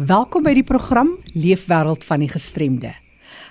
Welkom by die program Leefwêreld van die Gestremde.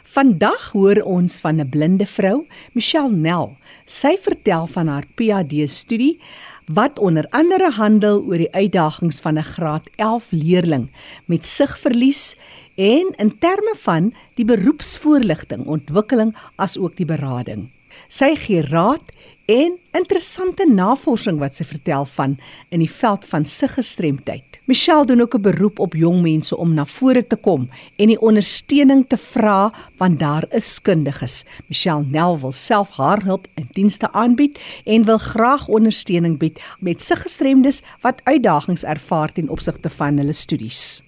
Vandag hoor ons van 'n blinde vrou, Michelle Nel. Sy vertel van haar PhD studie wat onder andere handel oor die uitdagings van 'n graad 11 leerling met sigverlies en in terme van die beroepsvoorligting, ontwikkeling as ook die berading. Sy gee raad en interessante navorsing wat sy vertel van in die veld van siggestremdheid. Michelle doen ook 'n beroep op jong mense om na vore te kom en die ondersteuning te vra want daar is kundiges. Michelle Nel wil self haar hulp en dienste aanbied en wil graag ondersteuning bied met sig gestremdes wat uitdagings ervaar ten opsigte van hulle studies.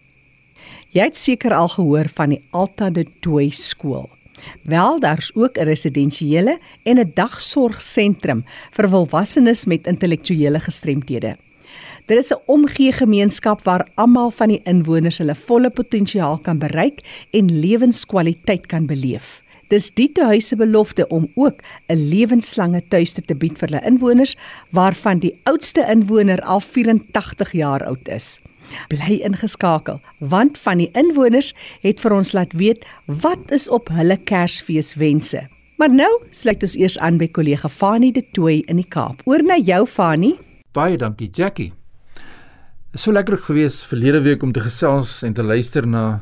Jy het seker al gehoor van die Alta de Tooi skool. Wel, daar's ook 'n residensiële en 'n dagsorgsentrum vir volwassenes met intellektuele gestremthede. Dit is 'n omgee gemeenskap waar almal van die inwoners hulle volle potensiaal kan bereik en lewenskwaliteit kan beleef. Dis die tuise belofte om ook 'n lewenslange tuiste te bied vir hulle inwoners waarvan die oudste inwoner al 84 jaar oud is. Bly ingeskakel want van die inwoners het vir ons laat weet wat is op hulle Kersfeeswense. Maar nou sluit ons eers aan by kollega Fanie de Tooi in die Kaap. Oor na jou Fanie. Baie dankie Jackie so lekker gewees verlede week om te gesels en te luister na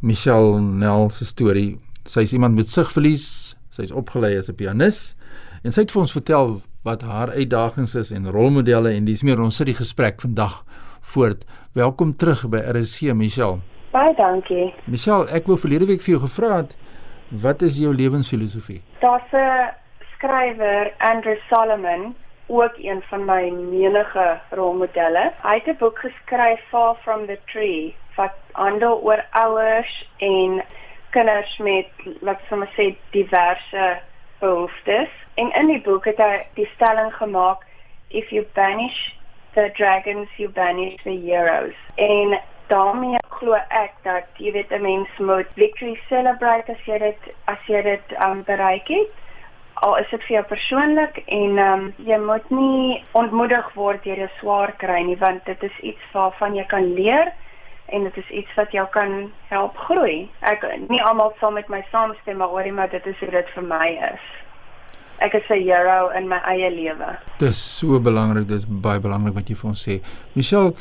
Michelle Nel se storie. Sy is iemand met sigverlies. Sy is opgelei as 'n pianis en sy het vir ons vertel wat haar uitdagings is en rolmodelle en dis meer ons sit die gesprek vandag voort. Welkom terug by RSC Michelle. Baie dankie. Michelle, ek wou verlede week vir jou gevra het wat is jou lewensfilosofie? Daar's 'n skrywer, Andrew Solomon, ook een van my menige rolmodelle. Hy het 'n boek geskryf Far from the Tree wat handel oor ouers en kinders met wat sommer sê diverse behoeftes. En in die boek het hy die stelling gemaak if you banish the dragons you banish the heroes. En daarmee glo ek dat jy weet 'n mens moet victory celebrate as jy dit as jy dit um, bereik het al is dit vir jou persoonlik en um, jy moet nie ontmoedig word deur 'n swaar kry nie want dit is iets waarvan jy kan leer en dit is iets wat jou kan help groei. Ek nie almal sal met my saamstem maar oorie maar dit is hoe dit vir my is. Ek is 'n hero in my eie lewe. Dit is so belangrik, dit is baie belangrik wat jy vir ons sê. Michelle,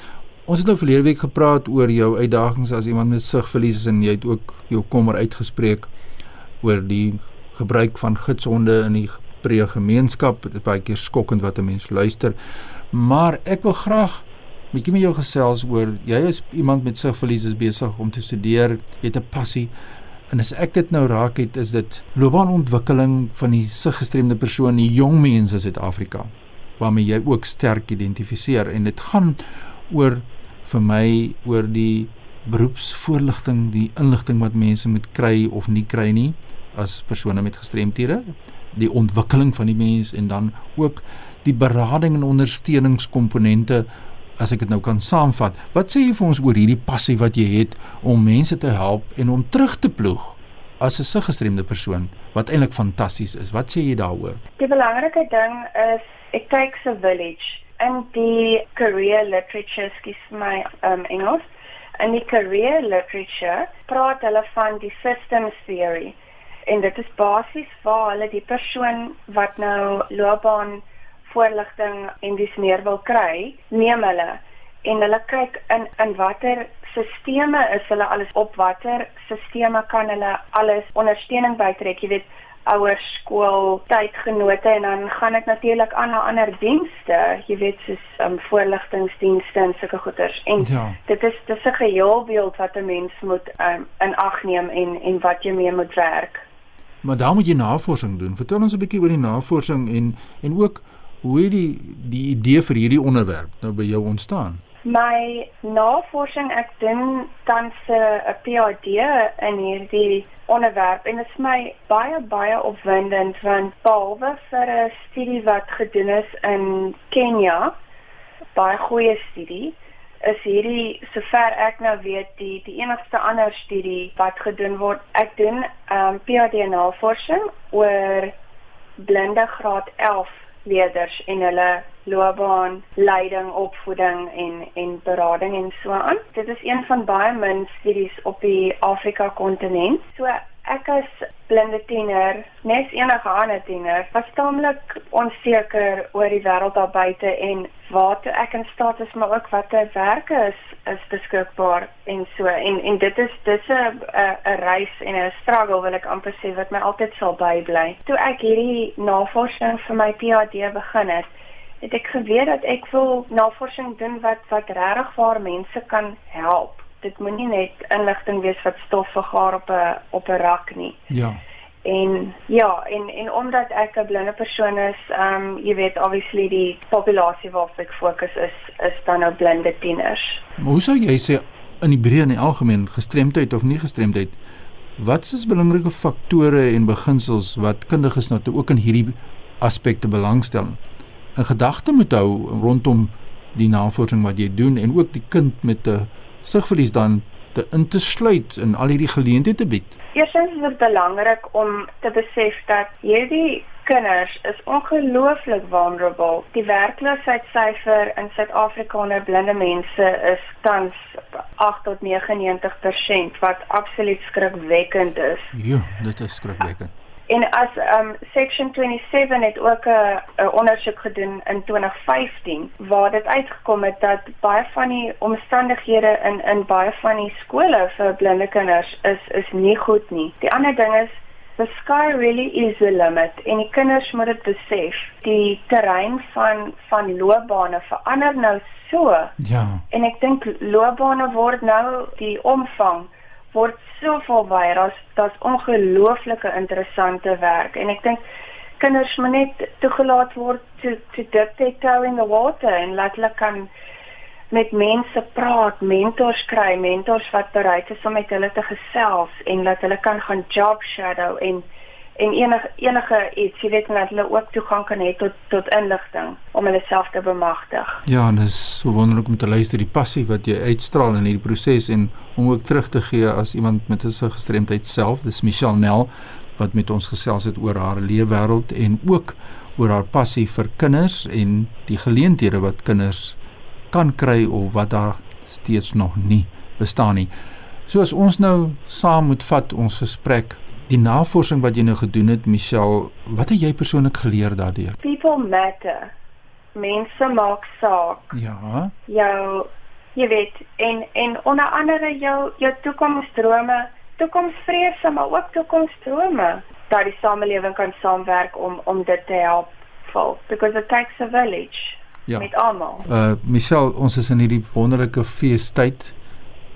ons het nou verlede week gepraat oor jou uitdagings as iemand met sigverlies en jy het ook jou kommer uitgespreek oor die gebruik van gidshonde in die breë gemeenskap. Dit is baie keer skokkend wat 'n mens luister. Maar ek wil graag bietjie met jou gesels oor jy is iemand met sigverlies is besig om te studeer, jy het 'n passie. En as ek dit nou raak het, is dit loopbaanontwikkeling van die siggestremde persoon, die jong mense in Suid-Afrika waarmee jy ook sterk identifiseer. En dit gaan oor vir my oor die beroepsvoorligting, die inligting wat mense moet kry of nie kry nie as persone met gestremthede, die ontwikkeling van die mens en dan ook die berading en ondersteuningskomponente as ek dit nou kan saamvat. Wat sê jy vir ons oor hierdie passie wat jy het om mense te help en om terug te ploeg as 'n siggestremde persoon wat eintlik fantasties is. Wat sê jy daaroor? Die belangrike ding is it takes a village and the career literature skies my um Engels en die career literature praat hulle van die systems theory en dit is basies waar hulle die persoon wat nou loopbaan voorligting en dis meer wil kry, neem hulle en hulle kyk in in watter sisteme is hulle alles op watter sisteme kan hulle alles ondersteuning bytrek, jy weet ouer skool tydgenote en dan gaan dit natuurlik aan na ander dienste jy weet soos um, voorligtingsdienste en sulke goeders en ja. dit is dis 'n geheelbeeld wat 'n mens moet um, in ag neem en en wat jy mee moet werk Maar daar moet jy navorsing doen. Vertel ons 'n bietjie oor die navorsing en en ook hoe het die die idee vir hierdie onderwerp nou by jou ontstaan? My navorsing ek doen tans 'n PhD in hierdie onderwerp en dit is my baie baie opwindend want behalwe vir 'n studie wat gedoen is in Kenja, baie goeie studie is hierdie sover ek nou weet die die enigste ander studie wat gedoen word. Ek doen ehm um, PhD navorsing oor blinde graad 11 leerders en hulle loopbaan, leiding, opvoeding en en berading en so aan. Dit is een van baie min studies op die Afrika kontinent. So ek as blinde tiener, net enige ander tiener, was taamlik onseker oor die wêreld daar buite en waartoe ek in staat is, maar ook watter werke is is beskikbaar en so. En en dit is dis 'n 'n reis en 'n struggle wil ek amper sê wat my altyd sal bybly. Toe ek hierdie navorsing vir my PhD begin het, het ek geweet dat ek wil navorsing doen wat wat regtig waar mense kan help dit moenie net inligting wees wat stof vergaar op 'n op 'n rak nie. Ja. En ja, en en omdat ek 'n blinde persoon is, ehm um, jy weet obviously die populasie waarop ek fokus is is dan nou blinde tieners. Maar hoe sou jy sê in die breë en die algemeen gestremdheid of nie gestremdheid Wat is belangrike faktore en beginsels wat kundiges nou ook in hierdie aspekte belangstel? In gedagte moet hou rondom die navorsing wat jy doen en ook die kind met 'n sigverlies dan te in te sluit in al hierdie geleenthede te bied? Eerstens is dit belangrik om te besef dat hierdie kinders is ongelooflik vulnerable. Die werkloosheidssyfer in Suid-Afrika onder blinde mense is tans 8 tot 99% wat absoluut skrikwekkend is. Ja, dit is skrikwekkend. En as um section 27 het ook 'n 'n ondersoek gedoen in 2015 waar dit uitgekom het dat baie van die omstandighede in in baie van die skole vir blinde kinders is is nie goed nie. Die ander ding is the sky really is the limit en die kinders moet dit besef. Die terrein van van loopbane verander nou so. Ja. En ek dink loopbane word nou die omvang word soveel baie. Daar's daar's ongelooflike interessante werk en ek dink kinders moet net toegelaat word to to dip their toe in the water en laat hulle kan met mense praat, mentors kry, mentors wat bereid is om met hulle te gesels en dat hulle kan gaan job shadow en en enige enige iets, jy weet net hulle ook toegang kan hê tot tot inligting om hulle self te bemagtig. Ja, en dit is so wonderlik om te luister die passie wat jy uitstraal in hierdie proses en om ook terug te gee as iemand met 'n gestremdheid self. Dis Michelle Nel wat met ons gesels het oor haar leefwêreld en ook oor haar passie vir kinders en die geleenthede wat kinders kan kry of wat daar steeds nog nie bestaan nie. So as ons nou saam moet vat ons gesprek Die navorsing wat jy nou gedoen het, Michelle, wat het jy persoonlik geleer daardeur? People matter. Mense maak saak. Ja. Jou jy weet en en onder andere jou jou toekomsdrome, toekomsvrese, maar ook toekomsdrome dat die samelewing kan saamwerk om om dit te help vol because it takes a village. Ja. Met almal. Uh Michelle, ons is in hierdie wonderlike feestyd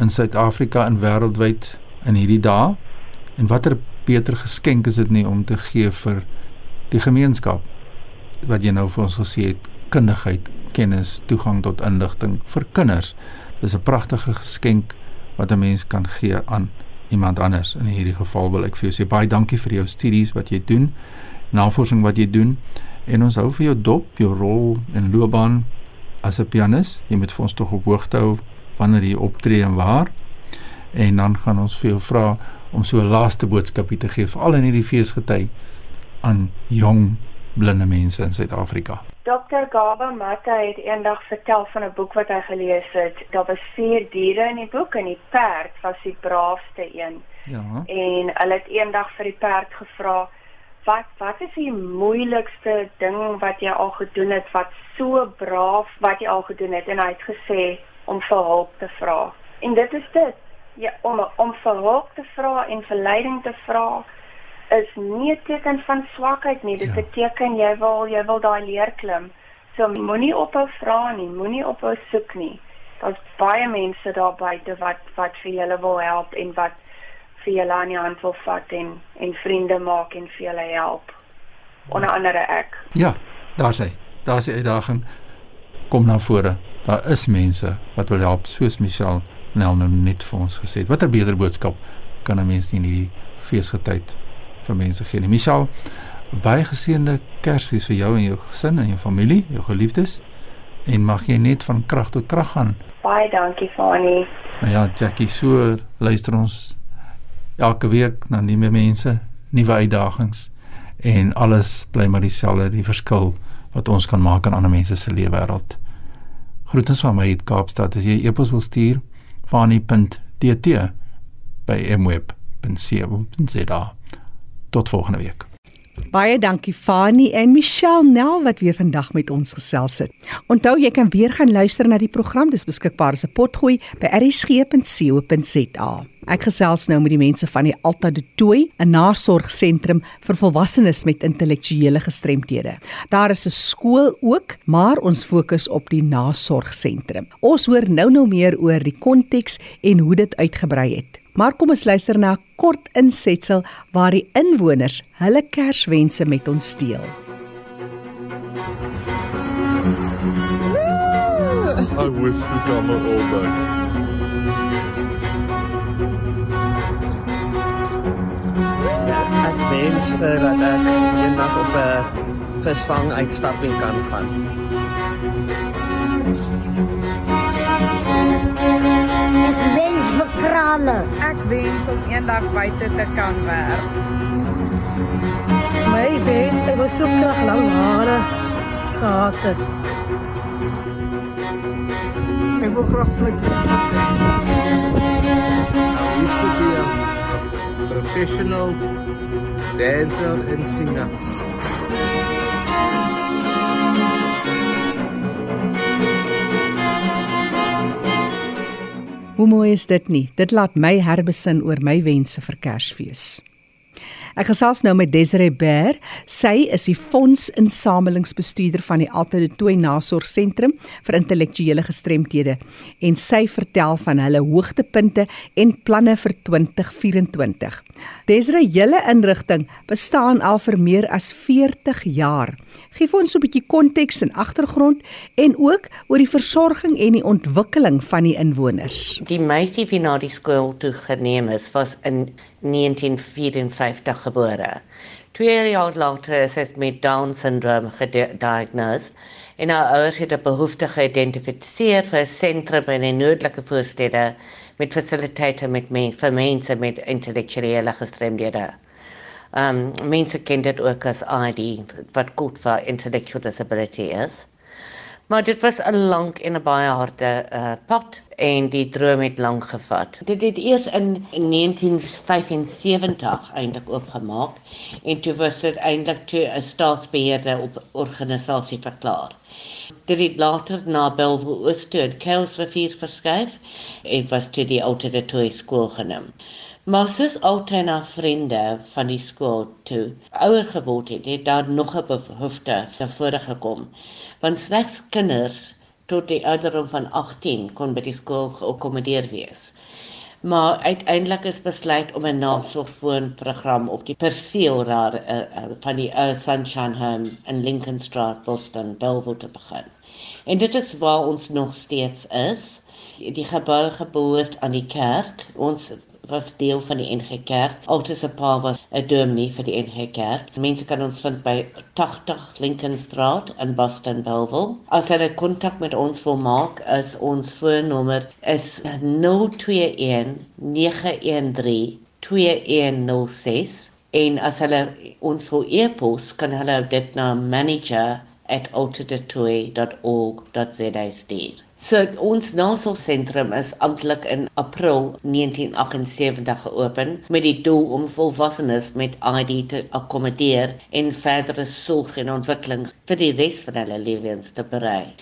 in Suid-Afrika en wêreldwyd in hierdie dae. En watter beter geskenk is dit nie om te gee vir die gemeenskap wat jy nou vir ons gesê het kundigheid, kennis, toegang tot inligting vir kinders. Dis 'n pragtige geskenk wat 'n mens kan gee aan iemand anders. In hierdie geval wil ek vir jou sê baie dankie vir jou studies wat jy doen, navorsing wat jy doen en ons hou vir jou dop, jou rol en loopbaan as 'n pianis. Jy moet vir ons tog op hoogte hou wanneer jy optree en waar. En dan gaan ons vir jou vra om so 'n laaste boodskapie te gee veral in hierdie feesgety aan jong blinde mense in Suid-Afrika. Dr. Gaba Mata het eendag vertel van 'n boek wat hy gelees het. Daar was vier diere in die boek en die perd was die braafste een. Ja. En hulle het eendag vir die perd gevra: "Wat wat is die moeilikste ding wat jy al gedoen het wat so braaf wat jy al gedoen het?" En hy het gesê om vir hulp te vra. En dit is dit ja, om om verhoog te vra en verleiding te vra is nie 'n teken van swakheid nie. Dit ja. beteken jy wil jy wil daai leer klim. So moenie ophou vra nie, moenie ophou soek nie. Daar's baie mense daar buite wat wat vir julle wil help en wat vir julle aan die hand wil vat en en vriende maak en vir julle help. Onder andere ek. Ja, daar's hy. Daar's die uitdaging. Kom na vore. Daar is mense wat wil help soos Michelle Nel nou net vir ons gesê het. Watter beter boodskap kan 'n mens in hierdie feesgetyd vir mense gee? Nie? Michal, baie geseënde Kersfees vir jou en jou gesin en jou familie, jou geliefdes. En mag jy net van krag tot krag gaan. Baie dankie, Fani. Nou ja, Jackie, so luister ons elke week na nuwe mense, nuwe uitdagings en alles bly maar dieselfde, die verskil wat ons kan maak in ander mense se lewe wêreld. Groetens van my uit Kaapstad. As jy e-pos wil stuur, fani.tt by mweb.co.za. Tot volgende week. Baie dankie Fani en Michelle Nel wat weer vandag met ons gesels het. Onthou jy kan weer gaan luister na die program. Dis beskikbaar as 'n potgooi by rsg.co.za. Ek gesels nou met die mense van die Alta de Tooi, 'n nasorgsentrum vir volwassenes met intellektuele gestremthede. Daar is 'n skool ook, maar ons fokus op die nasorgsentrum. Ons hoor nou nou meer oor die konteks en hoe dit uitgebrei het. Maar kom ons luister na 'n kort insetsel waar die inwoners hulle Kerswense met ons deel. I wish to come all back. Ek wens vir dat ek eendag op 'n visvang uitstapping kan gaan. Ek wens om eendag buite te kan werk. My ek wil so graag lang hare gehad het. Ek wil graag vlek I used to be a professional dancer and singer. Hoe mooi is dit nie? Dit laat my herbesin oor my wense vir Kersfees. Ek gesels nou met Desiree Bear. Sy is die fondsinsamelingsbestuurder van die Altyd Tooi Nasorgsentrum vir intellektuele gestremthede en sy vertel van hulle hoogtepunte en planne vir 2024. Desiree, julle inrigting bestaan al vir meer as 40 jaar. Geef ons 'n bietjie konteks en agtergrond en ook oor die versorging en die ontwikkeling van die inwoners. Die meisie wie na die skool toe geneem is, was in 1954 gebore. Twee jaar later is sy met Down syndroom gediagnoseer en haar ouers het 'n behoefte geïdentifiseer vir 'n sentrum in 'n noordelike voorstede met fasiliteite met men, vir mense met intellektuele gestremdhede. Um mense ken dit ook as ID wat goed vir intellectual disability is. Maar dit was 'n lank en 'n baie harde uh, pad en die droom het lank gevat. Dit het eers in 1975 eintlik oopgemaak en toe was dit eintlik toe 'n staatsbeheerde op organisasie verklaar. Dit het later na Bellville Oos toe in Kuilsrivier verskuif en was toe die Oudtshoorn Toy skool genoem. Maar soos altyd na vriende van die skool toe ouer geword het, het daar nog 'n behoefte tevore gekom. Want slegs kinders tot die ouderdom van 18 kon by die skool geakkommodeer wees. Maar uiteindelik is besluit om 'n nasorgwoonprogram op die perseel daar uh, uh, van die uh, Sunshine Home in Lincoln Street, Boston, Bellevue te begin. En dit is waar ons nog steeds is. Die, gebou geboord aan die kerk. Ons was deel van die NG Kerk. Altes 'n pa was 'n dominee vir die NG Kerk. Mense kan ons vind by 80 Lincoln Street in Boston Belleville. As hulle kontak met ons wil maak, is ons foonnommer is 021 913 2106 en as hulle ons wil e-pos kan hulle dit na manager@altitude.org.za stuur. So ons nasorgsentrum is amptelik in April 1978 geopen met die doel om volwassenes met ID te akkommodeer en verdere sorg en ontwikkeling vir die res van hulle lewens te berei.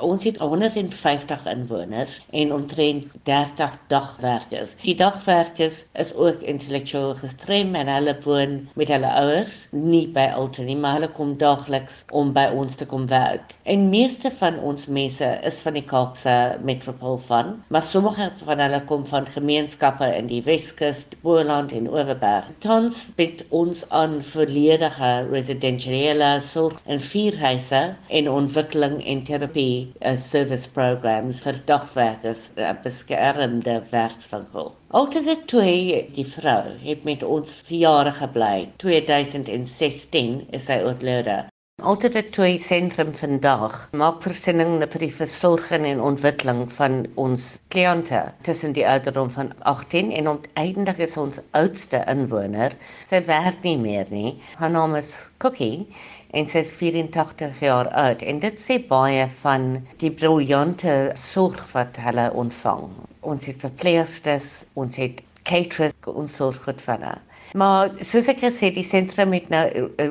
Ons het 150 inwoners en omtrent 30 dagwerkers. Die dagwerkers is ook intellektueel gestremd en hulle woon met hulle ouers nie by Alton nie, maar hulle kom daagliks om by ons te kom werk. En meeste van ons mense is van die Kaapse metropool van, maar sommige van hulle kom van gemeenskappe in die Weskus, Boland en Oeverberg. Tans bied ons aan volledige residensiële sorg en vierhuise en ontwikkeling en terapie uh, service programs vir dagwerkers uh, beskermde werkswinkel. Altyd twee die vrou het met ons vir jare gebly. 2016 is sy oorlede. Alternate Toy Sentrum vandag maak voorsiening vir die versorging en ontwikkeling van ons kliënte tussen die ouderdom van 18 en uiteindelik is ons oudste inwoner. Sy werk nie meer nie. Haar naam is Cookie en sy is 84 jaar oud en dit sê baie van die briljante sorg wat hulle ontvang. Ons het verpleegsters, ons het caterers, ons sorg goed vir hulle. Maar soos ek gesê, die sentrum het nou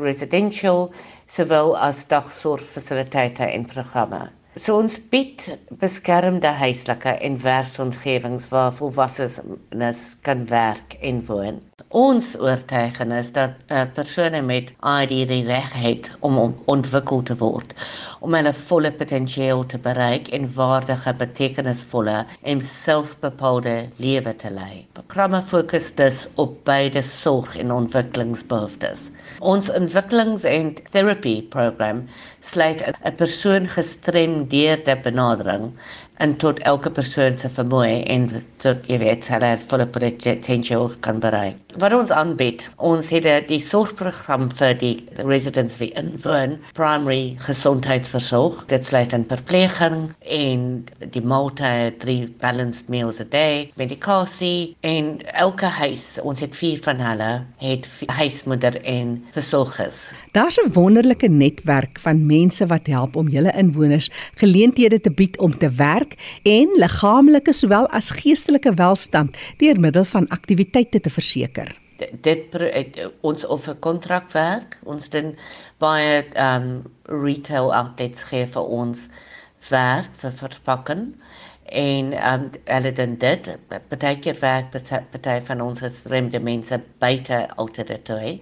residential sowel as dagsorgfasiliteite en programme. So ons bied beskermde huislike en werksomgewings waar volwassenes kan werk en woon. Ons oortuiging is dat uh, persone met ID die reg het om ontwikkel te word om hulle volle potensiaal te bereik en waardige, betekenisvolle en selfbepaalde lewe te lei. Programme fokus dus op beide sorg en ontwikkelingsbehoeftes. Ons ontwikkelings- en therapy program sluit 'n persoon gestremdeerde benadering en tot elke persoon se vermoë en tot jy weet hulle volle potensiaal kan bereik. Wat ons aanbied, ons het die sorgprogram vir die residents wie inwoon, primary gesondheidsversorg, dit sluit in verpleging en die maaltye, drie balanced meals a day, medikasie en elke huis, ons het vier van hulle, het huismoeder en versorgers. Daar's 'n wonderlike netwerk van mense wat help om julle inwoners geleenthede te bied om te werk werk en liggaamlike sowel as geestelike welstand deur middel van aktiwiteite te verseker. Dit het, ons of 'n kontrak werk, ons doen baie um retail outlets gee vir ons werk vir verpakking en um hulle doen dit. Partykeer werk party van ons gestremde mense buite alternatiewe.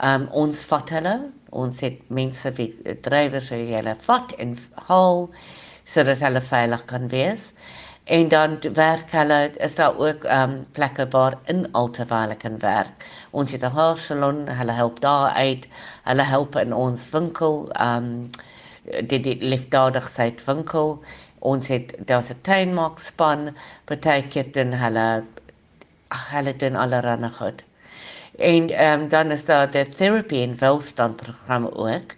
Um ons vat hulle, ons het mense wie drywers wie hulle vat en haal sodat hulle veilig kan wees. En dan werk hulle is daar ook ehm um, plekke waar in alterwyl kan werk. Ons het 'n haarsalon, hulle help daar uit. Hulle help in ons winkel ehm um, die die liefdadigheid winkel. Ons het daar's 'n tuinmaak span, partykeer dan hulle ag hulle doen allerlei goed. En ehm um, dan is daar die therapy en welstand program ook.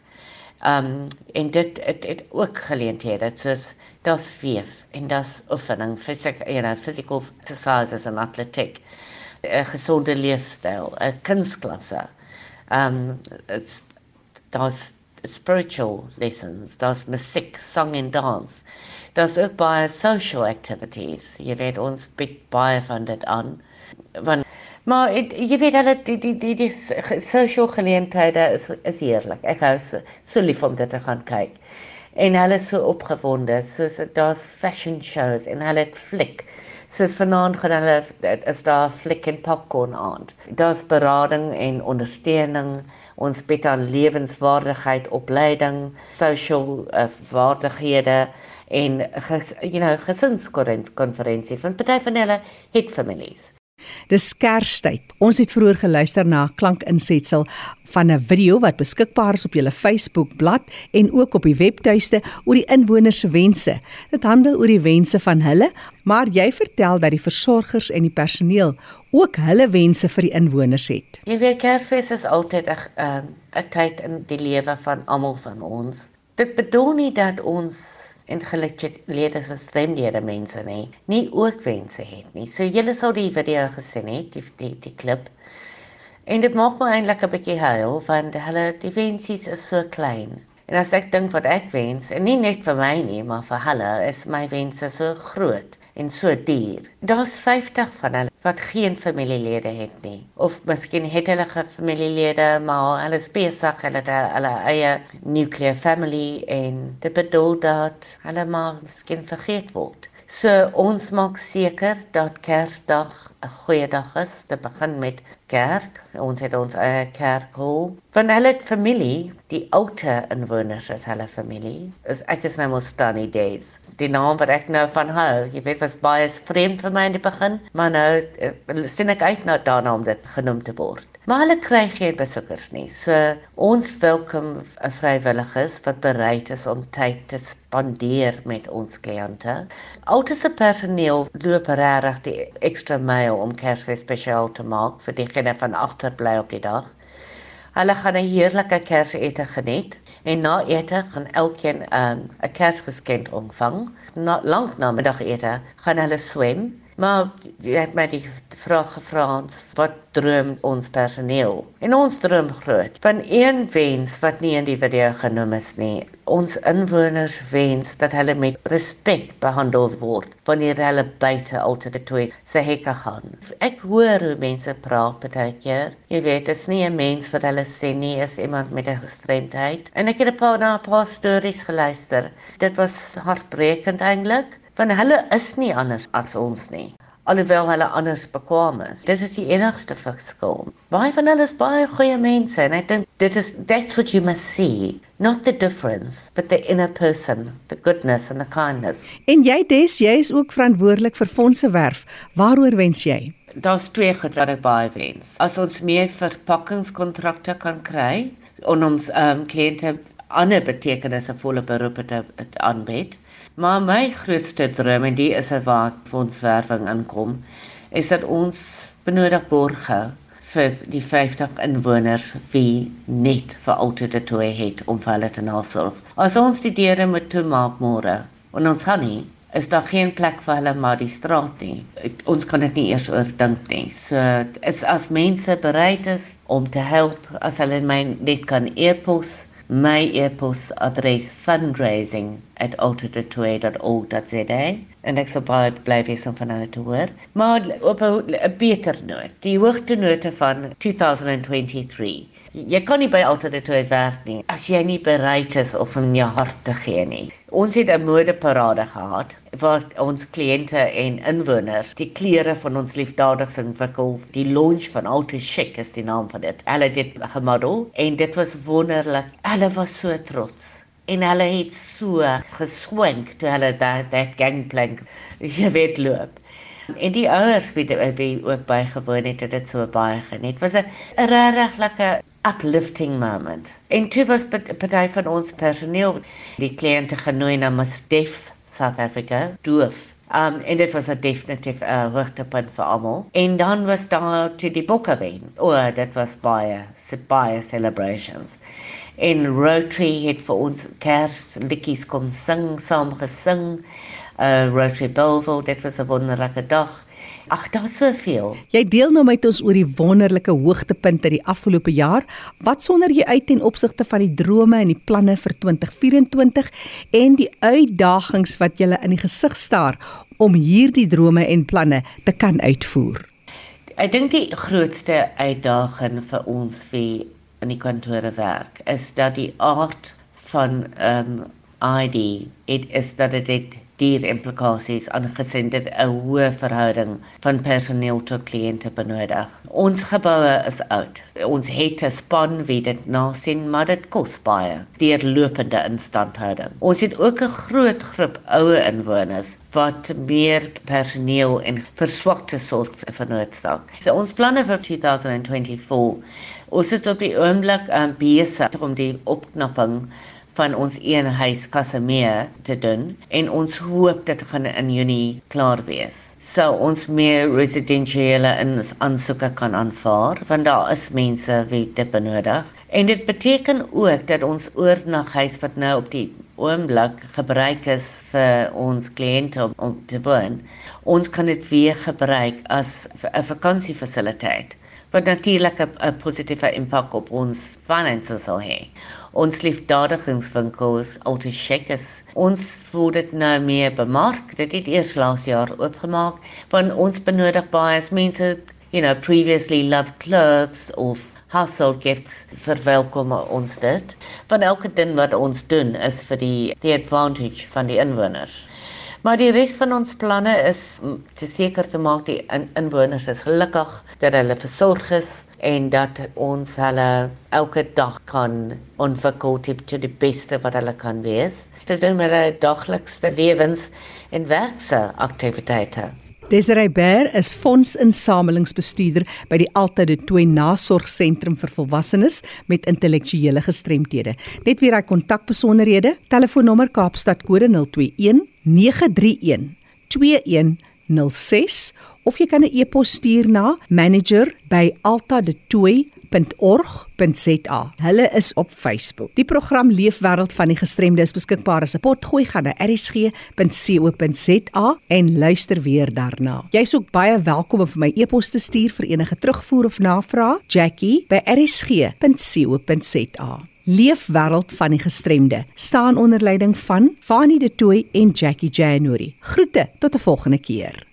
Um en dit het, het ook geleenthede dit soos daar's weef en daar's oefening fisiek you know physical exercises and athletic 'n gesonde leefstyl 'n kunsklasse um it's daar's spiritual lessons daar's musiek song en dans. Daar's ook baie social activities. Jy weet ons bied baie van dit aan want Maar het, jy weet hulle die die die die sosiale geleenthede is is heerlik. Ek hou so, so lief om dit te gaan kyk. En hulle is so opgewonde, soos daar's fashion shows en hulle het fliek. Soos vanaand gaan hulle is daar fliek en popcorn aand. Daar's berading en ondersteuning. Ons bied aan lewenswaardigheid, opleiding, sosiale uh, vaardighede en ges, you know gesinskonferensie van party van hulle het families. Dis Kerstyd. Ons het vroeër geluister na 'n klankinsetsel van 'n video wat beskikbaar is op julle Facebook bladsy en ook op die webtuiste oor die inwoners se wense. Dit handel oor die wense van hulle, maar jy vertel dat die versorgers en die personeel ook hulle wense vir die inwoners het. Jy weet Kersfees is altyd 'n 'n uh, tyd in die lewe van almal van ons. Dit bedoel nie dat ons en gelede gestremdhede mense nê nie ook wense het nie. So julle sal die video gesien het, die die, die klip. En dit maak my eintlik 'n bietjie huil want hulle die wensies is so klein. En as ek dink wat ek wens en nie net vir my nie, maar vir hulle is my wense so groot en so duur. Daar's 50 van hulle wat geen familielede het nie of miskien het hulle familielede maar hulle is besig hulle het hulle eie nuclear family en dit bedoel dat hulle maar miskien vergeet word. So ons maak seker dat Kersdag 'n goeie dag is te begin met kerk. Ons het ons eie kerkhol. Van hulle familie, die oute inwoners is hulle familie. Is ek is nou mos Stanley Days. Die naam wat ek nou van hou, jy weet was baie vreemd vir my in die begin, maar nou eh, sien ek uit na daarna om dit genoem te word. Maar hulle kry geen besoekers nie. So ons welkom 'n vrywilligers wat bereid is om tyd te spandeer met ons kliënte. Altse personeel loop regtig die ekstra myl om Kersfees spesiaal te maak vir diegene van agterbly op die dag. Hulle gaan 'n heerlike Kersete geniet en na ete gaan elkeen 'n um, Kersgeskenk ontvang. Na lank na middagete gaan hulle swem Maar jy het my die vraag gevra ons wat droom ons personeel? En ons droom groot. Van een wens wat nie in die video genoem is nie. Ons inwoners wens dat hulle met respek behandel word wanneer hulle buite Altitude se hekke gaan. Ek hoor hoe mense praat baie keer. Jy weet, dit is nie 'n mens wat hulle sê nie, is iemand met 'n gestremdheid. En ek het 'n paar na 'n paar stories geluister. Dit was hartbrekend eintlik want hulle is nie anders as ons nie alhoewel hulle anders bekwam is. Dit is die enigste verskil. Baie van hulle is baie goeie mense en ek dink dit is that's what you must see, not the difference, but the inner person, the goodness and the kindness. En jy des, jy is ook verantwoordelik vir fondse werf. Waaroor wens jy? Daar's twee goed wat ek baie wens. As ons meer verpakkingskontrakte kan kry en ons ehm um, kliënte ander betekenisvolle beroepe te aanbied. Maar my grootste droom en die is waar fondswerwing inkom, is dat ons benodig borge vir die 50 inwoners wie net vir altyd te toe het om vir hulle te nasorg. As ons die deure moet toemaak môre, en ons gaan nie, is daar geen plek vir hulle maar die straat nie. Ons kan dit nie eers oordink nie. So is as mense bereid is om te help, as hulle my net kan e-pos my e-posadres fundraising@altitude.org.za en ek sal baie bly wees om van hulle te hoor. Maar op 'n beter noot, die hoogtenote van 2023. Jy kan nie by Altitude werk nie as jy nie bereid is om van jou hart te gee nie. Ons het 'n modeparade gehad waar ons kliënte en inwoners die klere van ons liefdadiges ontwikkel. Die launch van Auto Chic is die naam van dit. Hulle het dit gemodel en dit was wonderlik. Hulle was so trots en hulle het so geswenk toe hulle dat gangplank jy weet loop. En die ouers wie wie ook bygewoon het, het dit so baie geniet. Dit was 'n regtig uplifting moment. En toe was party van ons personeel die kliënte genooi na Mastef South Africa doof. Um en dit was 'n definitief 'n uh, hoogtepunt vir almal. En dan was daar toe die Bokkerwen. O, oh, dit was baie, baie celebrations. En Rotary het vir ons kers liedjies kom sing, saam gesing. Uh Rotary Belleville, dit was 'n wonderlike dag. Ag, daar's soveel. Jy deel nou met ons oor die wonderlike hoogtepunte die afgelope jaar. Wat sonder jy uit ten opsigte van die drome en die planne vir 2024 en die uitdagings wat jy in die gesig staar om hierdie drome en planne te kan uitvoer? Ek dink die grootste uitdaging vir ons wie in die kantore werk is dat die aard van ehm um, ID dit is dat dit dier implikasies aangesien dit 'n hoë verhouding van personeel tot kliënte benodig. Ons geboue is oud. Ons het 'n span wie dit nasien, maar dit kos baie deur lopende instandhouding. Ons het ook 'n groot groep ouer inwoners wat meer personeel en verswakte sorg vernootsak. So ons planne vir 2024 ons is op die oomblik um, besig om die opknapping van ons een huis Casimir te doen en ons hoop dit gaan in Junie klaar wees. So ons meer residensiële aansoeke kan aanvaar want daar is mense wie dit benodig. En dit beteken ook dat ons oornaghuis wat nou op die oomblik gebruik is vir ons kliënte om, om te woon, ons kan dit weer gebruik as 'n vakansiefasiliteit wat natuurlik 'n positiewe impak op ons finansies sal hê ons liefdadigingswinkels Altocheckers. Ons word dit nou meer bemark. Dit het eers laas jaar oopgemaak want ons benodig baie mense, you know, previously loved clothes of household gifts verwelkom ons dit. Van elke ding wat ons doen is vir die the advantage van die inwoners. Maar die res van ons planne is te seker te maak die in inwoners is gelukkig, dat hulle versorg is en dat ons hulle elke dag kan ontwikkel tot die beste wat hulle kan wees. Dit doen met hulle daglikste lewens en werkse aktiwiteite. Desiree Bear is fondsinsamelingsbestuurder by die Altade 2 Nasorgsentrum vir volwassenes met intellektuele gestremthede. Net weer hy kontakbesonderhede, telefoonnommer Kaapstad kode 021 931 2106 of jy kan 'n e-pos stuur na manager@altade2 rsg.org.za. Hulle is op Facebook. Die program Leefwêreld van die Gestremde is beskikbaar as 'n potgooi gaan na rsg.co.za en luister weer daarna. Jy's ook baie welkom om vir my e-pos te stuur vir enige terugvoer of navraag. Jackie by rsg.co.za. Leefwêreld van die Gestremde staan onder leiding van Fanie De Tooy en Jackie January. Groete tot 'n volgende keer.